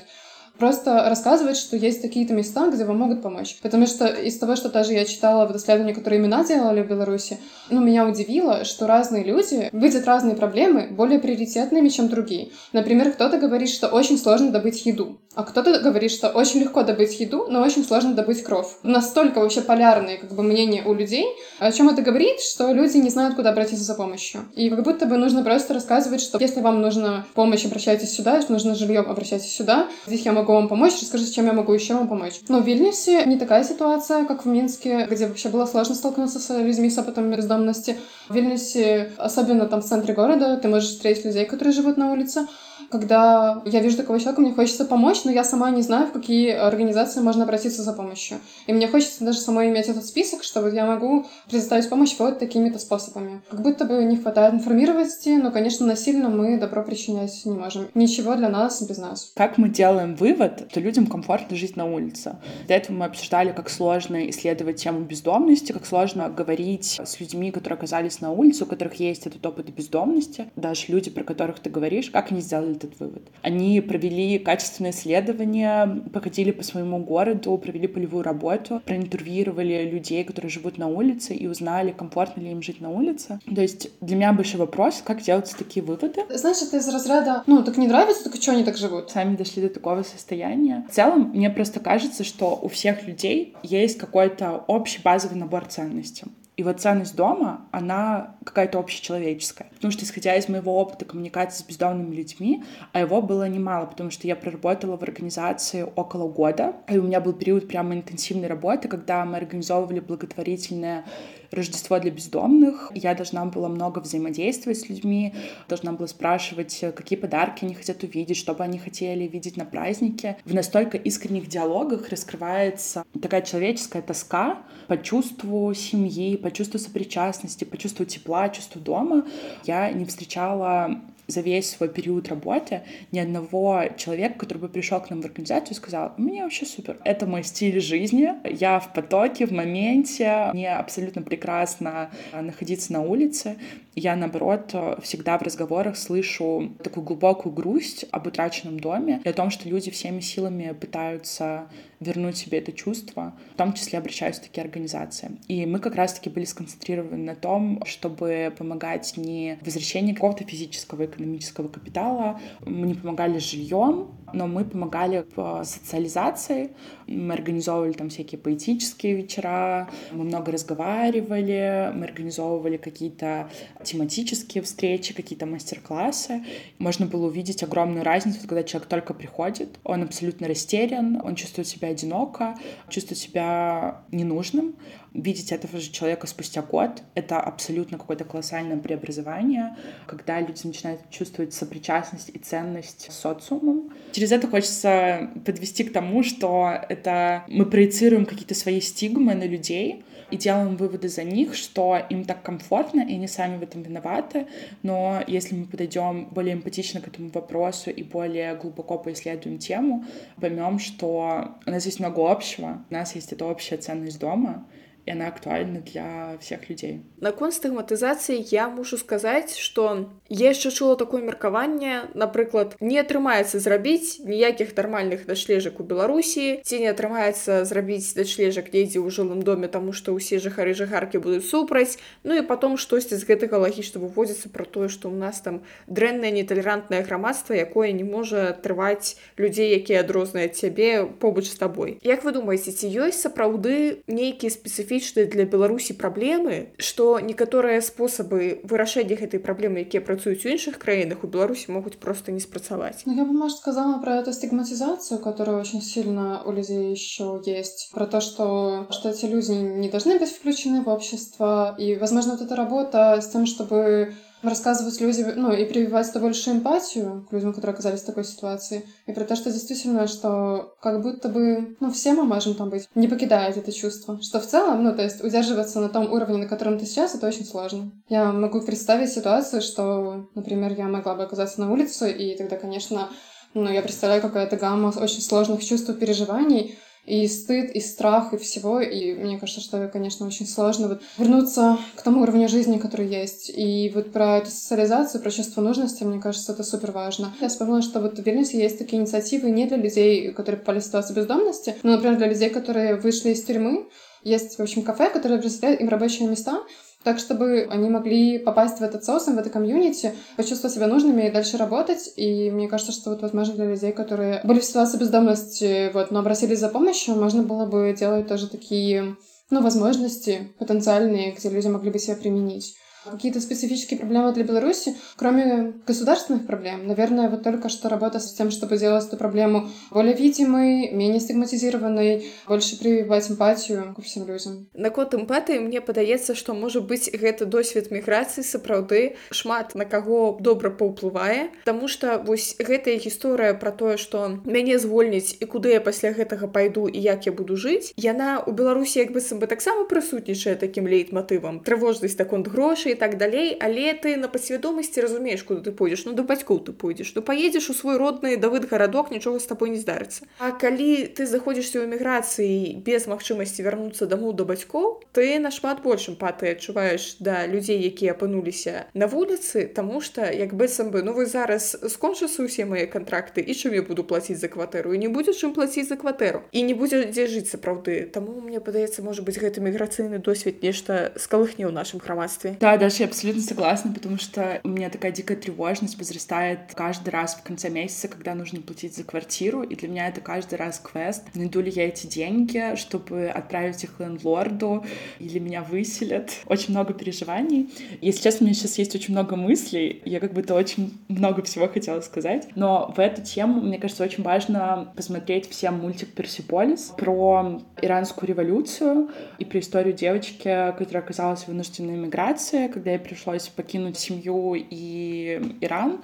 просто рассказывать, что есть такие-то места, где вам могут помочь. Потому что из того, что даже я читала в исследовании, которые имена делали в Беларуси, ну, меня удивило, что разные люди видят разные проблемы более приоритетными, чем другие. Например, кто-то говорит, что очень сложно добыть еду, а кто-то говорит, что очень легко добыть еду, но очень сложно добыть кровь. Настолько вообще полярные как бы мнения у людей. О чем это говорит? Что люди не знают, куда обратиться за помощью. И как будто бы нужно просто рассказывать, что если вам нужна помощь, обращайтесь сюда, если нужно жилье, обращайтесь сюда. Здесь я могу могу вам помочь, расскажите, чем я могу еще вам помочь. Но в Вильнюсе не такая ситуация, как в Минске, где вообще было сложно столкнуться с людьми с опытом бездомности. В Вильнюсе, особенно там в центре города, ты можешь встретить людей, которые живут на улице, когда я вижу такого человека, мне хочется помочь, но я сама не знаю, в какие организации можно обратиться за помощью. И мне хочется даже самой иметь этот список, чтобы я могу предоставить помощь вот такими-то способами. Как будто бы не хватает информированности, но, конечно, насильно мы добро причинять не можем. Ничего для нас без нас. Как мы делаем вывод, что людям комфортно жить на улице? До этого мы обсуждали, как сложно исследовать тему бездомности, как сложно говорить с людьми, которые оказались на улице, у которых есть этот опыт бездомности. Даже люди, про которых ты говоришь, как они сделали этот вывод. Они провели качественное исследование, походили по своему городу, провели полевую работу, проинтервьюировали людей, которые живут на улице, и узнали, комфортно ли им жить на улице. То есть для меня большой вопрос, как делаются такие выводы. Знаешь, это из разряда, ну, так не нравится, так что они так живут? Сами дошли до такого состояния. В целом, мне просто кажется, что у всех людей есть какой-то общий базовый набор ценностей. И вот ценность дома, она какая-то общечеловеческая. Потому что, исходя из моего опыта коммуникации с бездомными людьми, а его было немало, потому что я проработала в организации около года, и у меня был период прямо интенсивной работы, когда мы организовывали благотворительное Рождество для бездомных. Я должна была много взаимодействовать с людьми, должна была спрашивать, какие подарки они хотят увидеть, что бы они хотели видеть на празднике. В настолько искренних диалогах раскрывается такая человеческая тоска по чувству семьи, по чувству сопричастности, по чувству тепла, чувству дома. Я не встречала за весь свой период работы ни одного человека, который бы пришел к нам в организацию и сказал, мне вообще супер, это мой стиль жизни, я в потоке, в моменте, мне абсолютно прекрасно находиться на улице, я, наоборот, всегда в разговорах слышу такую глубокую грусть об утраченном доме и о том, что люди всеми силами пытаются вернуть себе это чувство, в том числе обращаюсь в такие организации. И мы как раз-таки были сконцентрированы на том, чтобы помогать не в возвращении какого-то физического экономического капитала, мы не помогали жильем, но мы помогали в социализации, мы организовывали там всякие поэтические вечера, мы много разговаривали, мы организовывали какие-то тематические встречи, какие-то мастер-классы. Можно было увидеть огромную разницу, когда человек только приходит, он абсолютно растерян, он чувствует себя одиноко, чувствует себя ненужным, видеть этого же человека спустя год — это абсолютно какое-то колоссальное преобразование, когда люди начинают чувствовать сопричастность и ценность социумом. Через это хочется подвести к тому, что это мы проецируем какие-то свои стигмы на людей, и делаем выводы за них, что им так комфортно, и они сами в этом виноваты. Но если мы подойдем более эмпатично к этому вопросу и более глубоко поисследуем тему, поймем, что у нас есть много общего, у нас есть эта общая ценность дома, і она актуальна для всех людзей наконт стыгматызацыі я мушу сказаць что я яшчэ чула такое меркаванне напрыклад не атрымаецца зрабіць ніякіх нармальных дачлежак у беларусі ці не атрымаецца зрабіць дачлежак недзе ў жылым доме тому что ўсе жыхары жыхаркі будуць супраць ну і потом штосьці з гэтага лагічна выводзіцца про тое что у нас там дрэннае неталерантнае грамадства якое не можа трываць людзей якія адрозныя цябе побач з табой як вы думаеце ці ёсць сапраўды нейкія спецыфі спецыфічныя для беларусі праблемы што некаторыя спосабы вырашэння гэтай праблемы якія працуюць у іншых краінах у беларусі могуць просто не спрацаваць ну, я бы может сказала про эту стигматизацию которая очень сильно у людей еще есть про то что что эти люди не должны быть включены в общество и возможно вот эта работа с тем чтобы рассказывать людям, ну, и прививать это больше эмпатию к людям, которые оказались в такой ситуации, и про то, что действительно, что как будто бы, ну, все мы можем там быть, не покидает это чувство, что в целом, ну, то есть удерживаться на том уровне, на котором ты сейчас, это очень сложно. Я могу представить ситуацию, что, например, я могла бы оказаться на улице, и тогда, конечно, ну, я представляю какая-то гамма очень сложных чувств и переживаний, и стыд, и страх, и всего. И мне кажется, что, конечно, очень сложно вот вернуться к тому уровню жизни, который есть. И вот про эту социализацию, про чувство нужности, мне кажется, это супер важно. Я вспомнила, что вот в Вильнюсе есть такие инициативы не для людей, которые попали в ситуацию бездомности, но, например, для людей, которые вышли из тюрьмы. Есть, в общем, кафе, которое предоставляет им рабочие места, так, чтобы они могли попасть в этот социум, в это комьюнити, почувствовать себя нужными и дальше работать. И мне кажется, что вот, возможно, для людей, которые были в ситуации бездомности, вот, но обратились за помощью, можно было бы делать тоже такие, ну, возможности потенциальные, где люди могли бы себя применить. Какие-то специфические проблемы для Беларуси, кроме государственных проблем, наверное, вот только что работа с тем, чтобы сделать эту проблему более видимой, менее стигматизированной, больше прививать эмпатию ко всем людям. Наконт эмпатыі мне падаецца, што можа быць гэта досвед міграцыі сапраўды шмат на каго добра паўплывае, Таму што вось гэтая гісторыя пра тое, што мяне звольніць і куды я пасля гэтага пайду і як я буду жыць. Яна ў Беларусі як быццам бы таксама прысутнічае такім лейтматывам трывожнасць таконт грошай і так далей але ты на падсвядомасці разумееш куды ты пойдзеш ну да бацькоў ты пойдзеш ну паедзеш у свой родны давыд гарадок нічога з табой не здарыцца А калі ты заходзішся ў эміграцыі без магчымасці вярнуцца дамоў да бацькоў ты нашмат большым паты адчуваеш да людзей якія апынуліся на вуліцы тому что як быццам бы ну вы зараз скончацца ўсе мае контракты і чым я буду плаціць за кватэру і не будзе чым плаціць за кватэру і не будзе дзе жыць сапраўды таму мне падаецца можа быть гэты міграцыйны досвед нешта скалыхне ў нашым грамадстве да Даша, я абсолютно согласна, потому что у меня такая дикая тревожность возрастает каждый раз в конце месяца, когда нужно платить за квартиру, и для меня это каждый раз квест. Найду ли я эти деньги, чтобы отправить их лендлорду, или меня выселят? Очень много переживаний. Если честно, у меня сейчас есть очень много мыслей, я как будто очень много всего хотела сказать, но в эту тему, мне кажется, очень важно посмотреть всем мультик «Персиполис» про иранскую революцию и про историю девочки, которая оказалась вынужденной миграции, когда ей пришлось покинуть семью и Иран.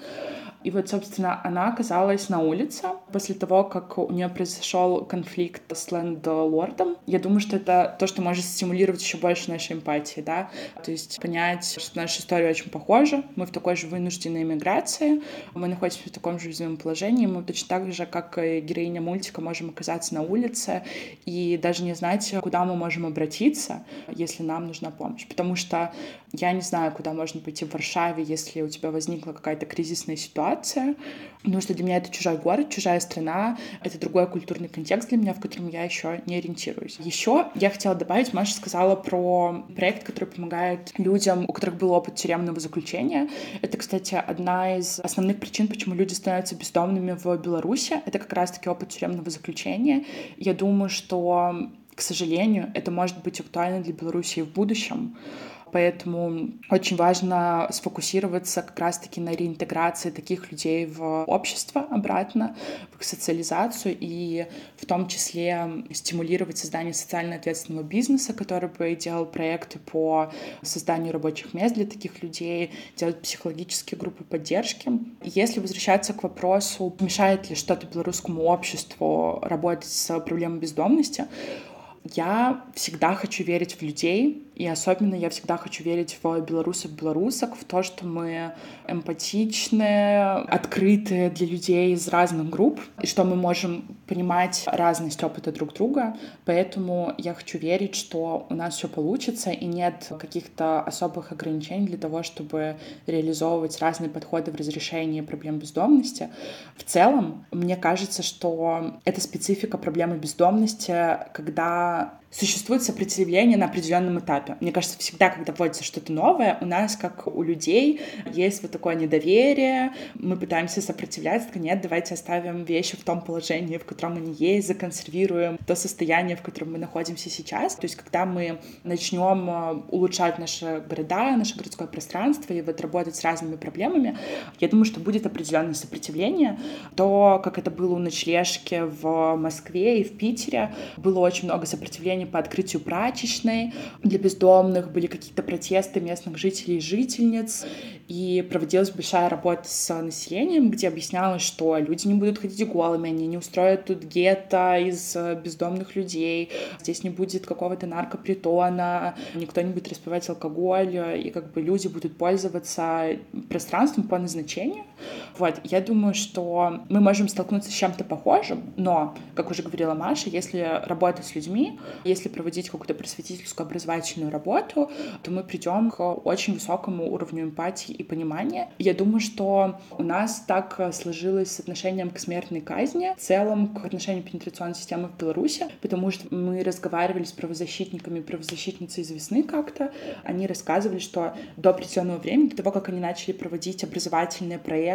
И вот, собственно, она оказалась на улице после того, как у нее произошел конфликт с лендлордом. Я думаю, что это то, что может стимулировать еще больше нашей эмпатии, да. То есть понять, что наша история очень похожа, мы в такой же вынужденной эмиграции, мы находимся в таком же уязвимом положении, мы точно так же, как и героиня мультика, можем оказаться на улице и даже не знать, куда мы можем обратиться, если нам нужна помощь. Потому что я не знаю, куда можно пойти в Варшаве, если у тебя возникла какая-то кризисная ситуация, потому что для меня это чужой город, чужая страна, это другой культурный контекст для меня, в котором я еще не ориентируюсь. Еще я хотела добавить, Маша сказала про проект, который помогает людям, у которых был опыт тюремного заключения. Это, кстати, одна из основных причин, почему люди становятся бездомными в Беларуси. Это как раз-таки опыт тюремного заключения. Я думаю, что к сожалению, это может быть актуально для Беларуси в будущем. Поэтому очень важно сфокусироваться как раз-таки на реинтеграции таких людей в общество обратно, в их социализацию и в том числе стимулировать создание социально ответственного бизнеса, который бы делал проекты по созданию рабочих мест для таких людей, делать психологические группы поддержки. Если возвращаться к вопросу, мешает ли что-то белорусскому обществу работать с проблемой бездомности, я всегда хочу верить в людей, и особенно я всегда хочу верить в белорусов, белорусок, в то, что мы эмпатичны, открыты для людей из разных групп, и что мы можем понимать разность опыта друг друга. Поэтому я хочу верить, что у нас все получится, и нет каких-то особых ограничений для того, чтобы реализовывать разные подходы в разрешении проблем бездомности. В целом, мне кажется, что это специфика проблемы бездомности, когда существует сопротивление на определенном этапе. Мне кажется, всегда, когда вводится что-то новое, у нас, как у людей, есть вот такое недоверие, мы пытаемся сопротивляться, так нет, давайте оставим вещи в том положении, в котором они есть, законсервируем то состояние, в котором мы находимся сейчас. То есть, когда мы начнем э, улучшать наши города, наше городское пространство и вот работать с разными проблемами, я думаю, что будет определенное сопротивление. То, как это было у ночлежки в Москве и в Питере, было очень много сопротивления по открытию прачечной для бездомных, были какие-то протесты местных жителей и жительниц, и проводилась большая работа с населением, где объяснялось, что люди не будут ходить голыми, они не устроят тут гетто из бездомных людей, здесь не будет какого-то наркопритона, никто не будет распивать алкоголь, и как бы люди будут пользоваться пространством по назначению. Вот, я думаю, что мы можем столкнуться с чем-то похожим, но, как уже говорила Маша, если работать с людьми, если проводить какую-то просветительскую образовательную работу, то мы придем к очень высокому уровню эмпатии и понимания. Я думаю, что у нас так сложилось с отношением к смертной казни, в целом к отношению пенетрационной системы в Беларуси, потому что мы разговаривали с правозащитниками, правозащитницей из весны как-то, они рассказывали, что до определенного времени, до того, как они начали проводить образовательные проекты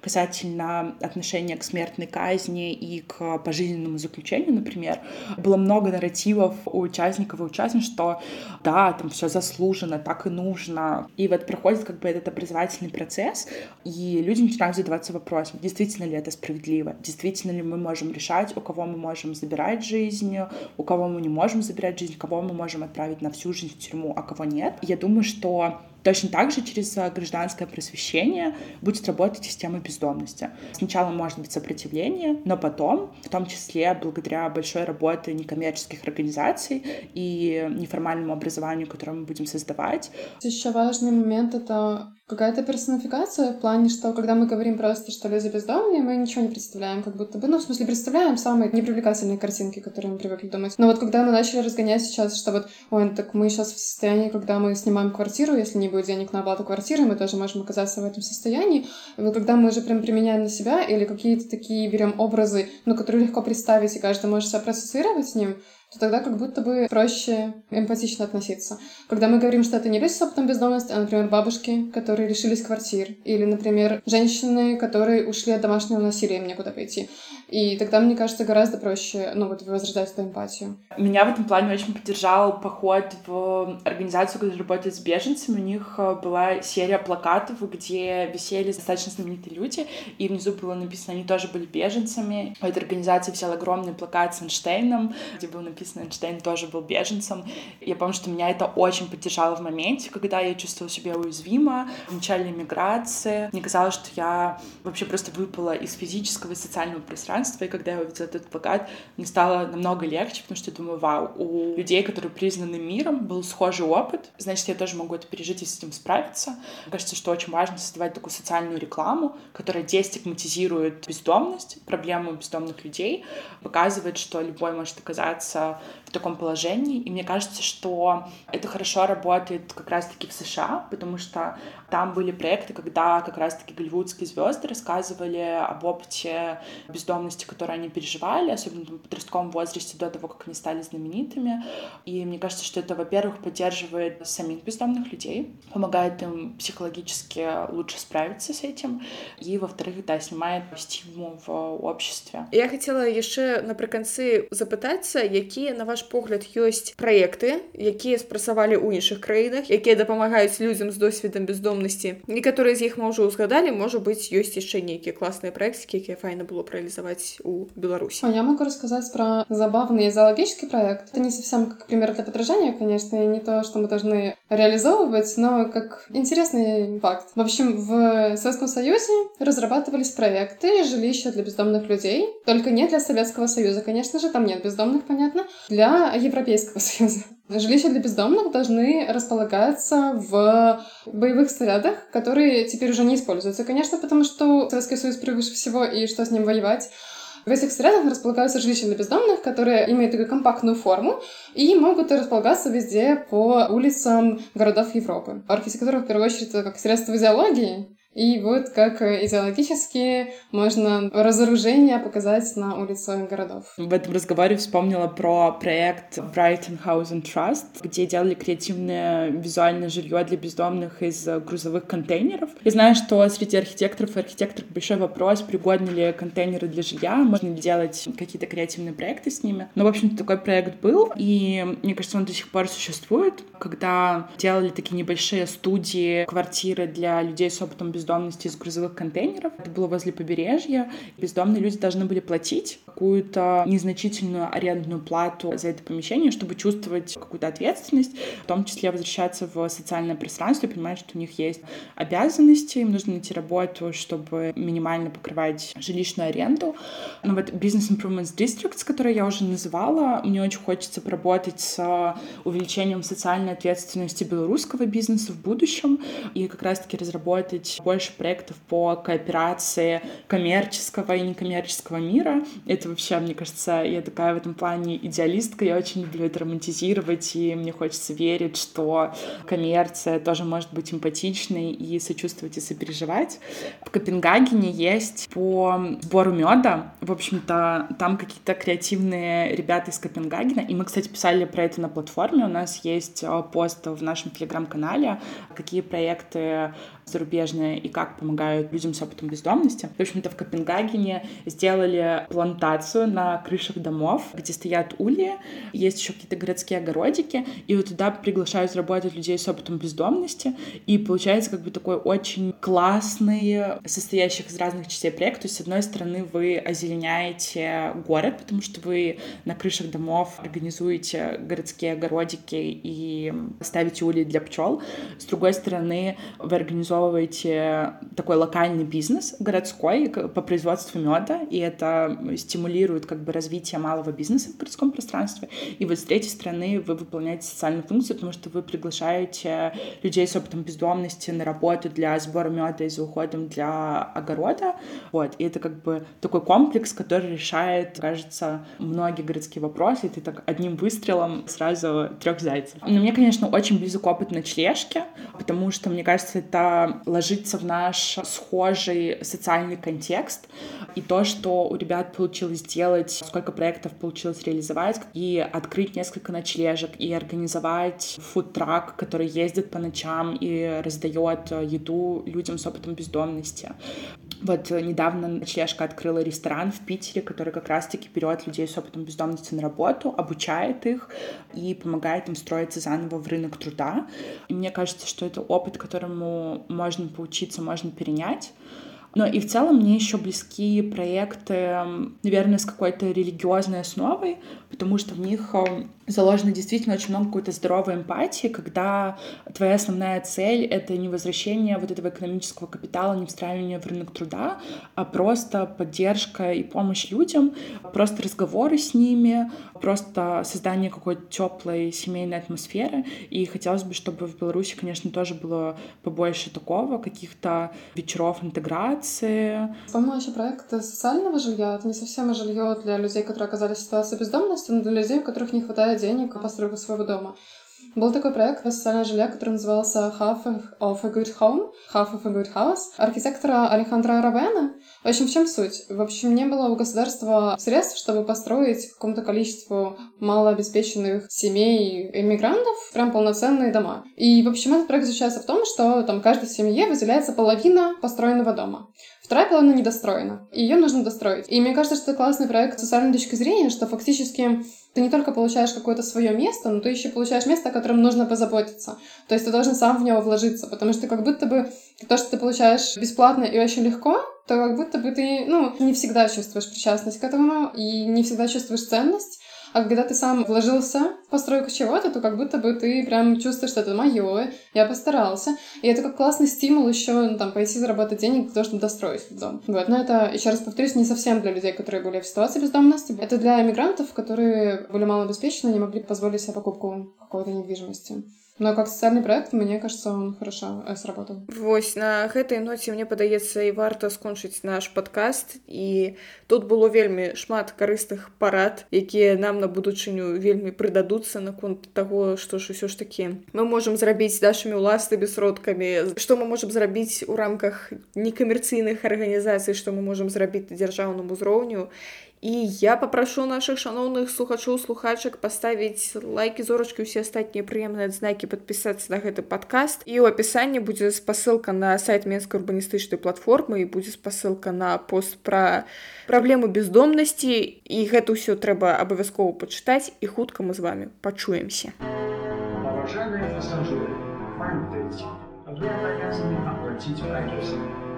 касательно отношения к смертной казни и к пожизненному заключению, например, было много нарративов у участников и участниц, что да, там все заслуженно, так и нужно. И вот проходит как бы этот образовательный процесс, и люди начинают задаваться вопросом, действительно ли это справедливо, действительно ли мы можем решать, у кого мы можем забирать жизнь, у кого мы не можем забирать жизнь, кого мы можем отправить на всю жизнь в тюрьму, а кого нет. Я думаю, что Точно так же через э, гражданское просвещение будет работать система бездомности. Сначала может быть сопротивление, но потом, в том числе благодаря большой работе некоммерческих организаций и неформальному образованию, которое мы будем создавать. Еще важный момент — это какая-то персонификация в плане, что когда мы говорим просто, что люди бездомные, мы ничего не представляем, как будто бы, ну, в смысле, представляем самые непривлекательные картинки, которые мы привыкли думать. Но вот когда мы начали разгонять сейчас, что вот, ой, ну, так мы сейчас в состоянии, когда мы снимаем квартиру, если не будет денег на оплату квартиры, мы тоже можем оказаться в этом состоянии. И вот когда мы уже прям применяем на себя или какие-то такие берем образы, ну, которые легко представить, и каждый может себя проассоциировать с ним, то тогда как будто бы проще эмпатично относиться. Когда мы говорим, что это не люди с опытом бездомности, а, например, бабушки, которые лишились квартир, или, например, женщины, которые ушли от домашнего насилия, им некуда пойти. И тогда, мне кажется, гораздо проще, ну, вот, возрождать эту эмпатию. Меня в этом плане очень поддержал поход в организацию, которая работает с беженцами. У них э, была серия плакатов, где висели достаточно знаменитые люди, и внизу было написано, они тоже были беженцами. У этой организации взял огромный плакат с Эйнштейном, где было написано, Эйнштейн тоже был беженцем. Я помню, что меня это очень поддержало в моменте, когда я чувствовала себя уязвимо в начале миграции. Мне казалось, что я вообще просто выпала из физического и социального пространства, и когда я увидела этот плакат, мне стало намного легче, потому что я думаю, вау, у людей, которые признаны миром, был схожий опыт, значит, я тоже могу это пережить и с этим справиться. Мне кажется, что очень важно создавать такую социальную рекламу, которая дестигматизирует бездомность, проблему бездомных людей, показывает, что любой может оказаться в таком положении. И мне кажется, что это хорошо работает как раз-таки в США, потому что там были проекты, когда как раз-таки голливудские звезды рассказывали об опыте бездомности, который они переживали, особенно в подростковом возрасте до того, как они стали знаменитыми. И мне кажется, что это, во-первых, поддерживает самих бездомных людей, помогает им психологически лучше справиться с этим, и, во-вторых, да, снимает стигму в обществе. Я хотела яшчэ напрыканцы запытацца, якія, на ваш погляд, ёсць праекты, якія спрацавалі ў іншых краінах, якія дапамагаюць людзям з досведам бездомнасці. Некаторыя з іх мы ўжо ўзгадалі, можа быць, ёсць яшчэ нейкія класныя праекты, якія файна было реализовать у Беларуси. Я могу рассказать про забавный зоологический проект. Это не совсем как пример для подражания, конечно, и не то, что мы должны реализовывать, но как интересный факт. В общем, в Советском Союзе разрабатывались проекты жилища для бездомных людей, только не для Советского Союза, конечно же, там нет бездомных, понятно, для Европейского Союза. Жилища для бездомных должны располагаться в боевых снарядах, которые теперь уже не используются, конечно, потому что Советский Союз превыше всего, и что с ним воевать. В этих снарядах располагаются жилища для бездомных, которые имеют такую компактную форму и могут располагаться везде по улицам городов Европы. Архитектура, в первую очередь, как средство идеологии, и вот как э, идеологически можно разоружение показать на улицах городов. В этом разговоре вспомнила про проект Brighton House and Trust, где делали креативное визуальное жилье для бездомных из грузовых контейнеров. Я знаю, что среди архитекторов и архитекторов большой вопрос, пригодны ли контейнеры для жилья, можно ли делать какие-то креативные проекты с ними. Но, в общем-то, такой проект был, и мне кажется, он до сих пор существует, когда делали такие небольшие студии, квартиры для людей с опытом бездомности бездомности из грузовых контейнеров. Это было возле побережья. Бездомные люди должны были платить какую-то незначительную арендную плату за это помещение, чтобы чувствовать какую-то ответственность, в том числе возвращаться в социальное пространство и понимать, что у них есть обязанности, им нужно найти работу, чтобы минимально покрывать жилищную аренду. Но вот Business Improvements Districts, который я уже называла, мне очень хочется поработать с увеличением социальной ответственности белорусского бизнеса в будущем и как раз-таки разработать больше проектов по кооперации коммерческого и некоммерческого мира. Это вообще, мне кажется, я такая в этом плане идеалистка, я очень люблю это романтизировать, и мне хочется верить, что коммерция тоже может быть эмпатичной и сочувствовать и сопереживать. В Копенгагене есть по сбору меда, в общем-то, там какие-то креативные ребята из Копенгагена, и мы, кстати, писали про это на платформе, у нас есть э, пост в нашем телеграм-канале, какие проекты зарубежные и как помогают людям с опытом бездомности. В общем-то, в Копенгагене сделали плантацию на крышах домов, где стоят ульи, есть еще какие-то городские огородики, и вот туда приглашают работать людей с опытом бездомности, и получается как бы такой очень классный, состоящий из разных частей проект. То есть, с одной стороны, вы озеленяете город, потому что вы на крышах домов организуете городские огородики и ставите ульи для пчел. С другой стороны, вы организовываете такой локальный бизнес городской по производству меда, и это стимулирует как бы развитие малого бизнеса в городском пространстве. И вот с третьей стороны вы выполняете социальную функцию, потому что вы приглашаете людей с опытом бездомности на работу для сбора меда и за уходом для огорода. Вот. И это как бы такой комплекс, который решает, кажется, многие городские вопросы, и ты так одним выстрелом сразу трех зайцев. Но мне, конечно, очень близок опыт ночлежки, потому что, мне кажется, это ложится в наш схожий социальный контекст. И то, что у ребят получилось сделать, сколько проектов получилось реализовать, и открыть несколько ночлежек, и организовать фудтрак, который ездит по ночам и раздает еду людям с опытом бездомности. Вот недавно ночлежка открыла ресторан в Питере, который как раз-таки берет людей с опытом бездомности на работу, обучает их и помогает им строиться заново в рынок труда. И мне кажется, что это опыт, которому можно поучиться, можно перенять. Но и в целом мне еще близки проекты, наверное, с какой-то религиозной основой, потому что в них э, заложено действительно очень много какой-то здоровой эмпатии, когда твоя основная цель — это не возвращение вот этого экономического капитала, не встраивание в рынок труда, а просто поддержка и помощь людям, просто разговоры с ними, просто создание какой-то теплой семейной атмосферы. И хотелось бы, чтобы в Беларуси, конечно, тоже было побольше такого, каких-то вечеров интеграции. Вспомнила еще проект социального жилья. Это не совсем жилье для людей, которые оказались в ситуации бездомности, но для людей, у которых не хватает денег на постройку своего дома. Был такой проект социальное жилье, который назывался Half of a Good Home, Half of a Good House, архитектора Алехандра Равена. В общем, в чем суть? В общем, не было у государства средств, чтобы построить какому-то количеству малообеспеченных семей иммигрантов прям полноценные дома. И, в общем, этот проект заключается в том, что там каждой семье выделяется половина построенного дома. Вторая половина недостроена, ее нужно достроить. И мне кажется, что это классный проект с социальной точки зрения, что фактически ты не только получаешь какое-то свое место, но ты еще получаешь место, о котором нужно позаботиться. То есть ты должен сам в него вложиться, потому что как будто бы то, что ты получаешь бесплатно и очень легко, то как будто бы ты, ну, не всегда чувствуешь причастность к этому и не всегда чувствуешь ценность. А когда ты сам вложился в постройку чего-то, то как будто бы ты прям чувствуешь, что это мое, я постарался. И это как классный стимул еще ну, там пойти заработать денег для того, чтобы достроить дом. Вот. Но это, еще раз повторюсь, не совсем для людей, которые были в ситуации бездомности. Это для иммигрантов, которые были малообеспечены, не могли позволить себе покупку какой-то недвижимости Но как социальный проект, мне кажется, он хорошо э, сработал. Вось на гэтай ноце мне падаецца і варта скончыць наш падкаст і тут было вельмі шмат карыстых парад якія нам на будучыню вельмі прыдадуцца наконт таго што ж усё ж такі мы можемм зрабіць нашымі ўласнымі сродкамі што мы можемм зрабіць у рамках некамерцыйных арганізацый што мы можемм зрабіць дзяржаўным узроўню І я папрашу нашых шаноўных слухачоў слухачак паставіць лайки зорачкі усе астатнія прыемныя адзнакі падпісацца на гэты падкаст і ў апісанні будзе спасылка на сайт менскай урбаністычнай платформы і будзе спасылка на пост пра праблему бездомнасці і гэта ўсё трэба абавязкова пачытаць і хутка мы з вами пачуемся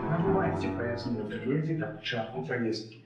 Набывайте поездные билеты на чарку поездки.